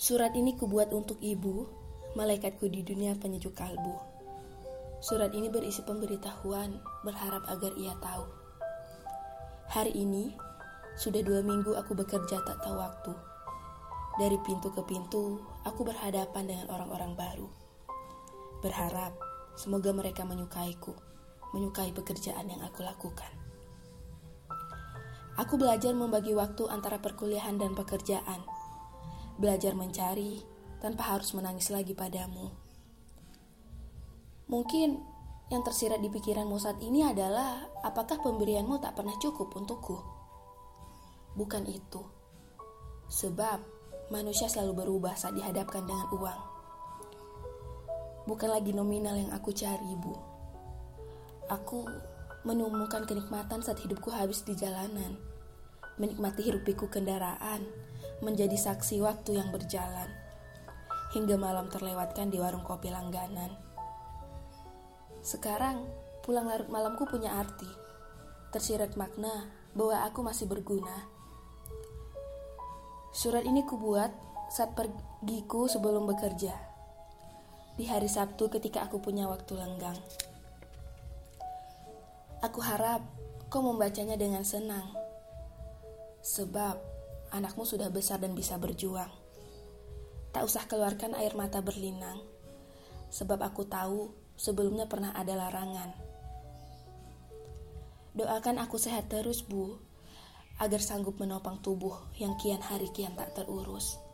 Surat ini kubuat untuk ibu, malaikatku di dunia penyejuk kalbu. Surat ini berisi pemberitahuan, berharap agar ia tahu. Hari ini, sudah dua minggu aku bekerja tak tahu waktu. Dari pintu ke pintu, aku berhadapan dengan orang-orang baru. Berharap semoga mereka menyukaiku, menyukai pekerjaan yang aku lakukan. Aku belajar membagi waktu antara perkuliahan dan pekerjaan. Belajar mencari tanpa harus menangis lagi padamu. Mungkin yang tersirat di pikiranmu saat ini adalah apakah pemberianmu tak pernah cukup untukku? Bukan itu. Sebab manusia selalu berubah saat dihadapkan dengan uang. Bukan lagi nominal yang aku cari, Bu. Aku menemukan kenikmatan saat hidupku habis di jalanan. Menikmati hiruk pikuk kendaraan, menjadi saksi waktu yang berjalan. Hingga malam terlewatkan di warung kopi langganan. Sekarang, pulang larut malamku punya arti. Tersirat makna bahwa aku masih berguna. Surat ini kubuat saat pergiku sebelum bekerja. Di hari Sabtu ketika aku punya waktu lenggang. Aku harap kau membacanya dengan senang. Sebab anakmu sudah besar dan bisa berjuang. Tak usah keluarkan air mata berlinang. Sebab aku tahu sebelumnya pernah ada larangan. Doakan aku sehat terus, Bu, agar sanggup menopang tubuh yang kian hari kian tak terurus.